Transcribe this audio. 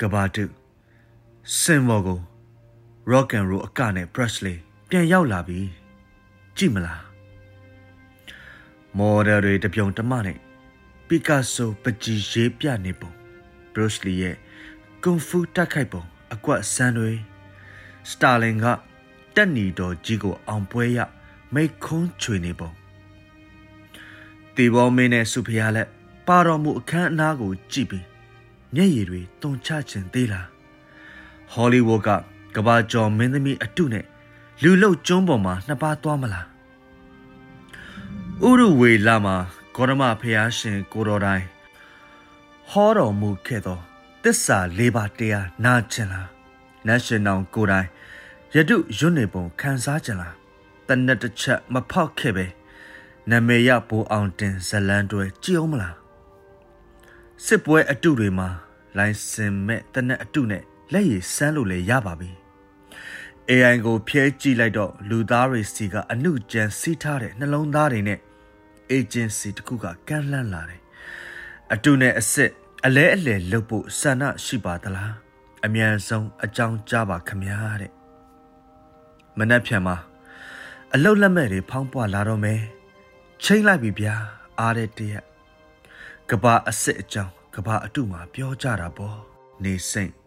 ကဘာတုစင်မော်ကို rock and roll အကနဲ့ Presley ပြန်ရောက်လာပြီကြည့်မလားမော်ဒယ်တွေတပြုံတမနဲ့ပီကာဆိုပကြီးရေးပြနေပုံ Bruce Lee ရဲ့ကွန်ဖူတက်ခိုက်ပုံအကွက်ဆန်းတွေစတာလင်ကတက်နီတော်ကြီးကိုအောင်ပွဲရမိတ်ခွန်းချွေနေပုံတီဘောမင်းနဲ့စုဖျားလက်ပါတော်မူအခမ်းအနားကိုကြည့်ပြီး မျက်ရည်တွေတုန်ချခြင်းသေးလားဟောလိဝုဒ်ကကဘာကျော်မင်းသမီးအတုနဲ့လူလုတ်ကျွန်းပေါ်မှာနှစ်ပါးသွားမလားဥရဝေလာမှာဂေါရမဖျားရှင်ကိုတော်တိုင်းဟောတော်မူခဲ့သောတစ္ဆာလေးပါးတရားနာကျင်လားနတ်ရှင်တော်ကိုတိုင်းယတုရွနေပုံခံစားကြလားတနက်တစ်ချက်မဖောက်ခဲ့ပဲနမေရပိုးအောင်တင်ဇလန်းတွဲကြည့်အောင်မလားစစ်ပွဲအတုတွေမှာ လိုင်စင်မဲ့တနက်အတုနဲ့လက်ရည်စမ်းလို့လည်းရပါပြီ AI ကိုဖျဲကြည့်လိုက်တော့လူသားတွေစီကအနုကြံစီးထားတဲ့နှလုံးသားတွေနဲ့ agency တခုကကန့်လန့်လာတယ်အတုနဲ့အစ်စ်အလဲအလဲလှုပ်ဖို့ဆန္ဒရှိပါသလားအမြန်ဆုံးအကြောင်းကြားပါခမညာတဲ့မနှက်ဖြန်မှာအလုတ်လက်မဲ့တွေဖောင်းပွားလာတော့မယ်ချိန်လိုက်ပြီဗျာအားတဲ့တရက်ကဘာအစ်စ်အကြောင်း ကဘာအတုမှာပြောကြတာပေါ့နေစိမ့်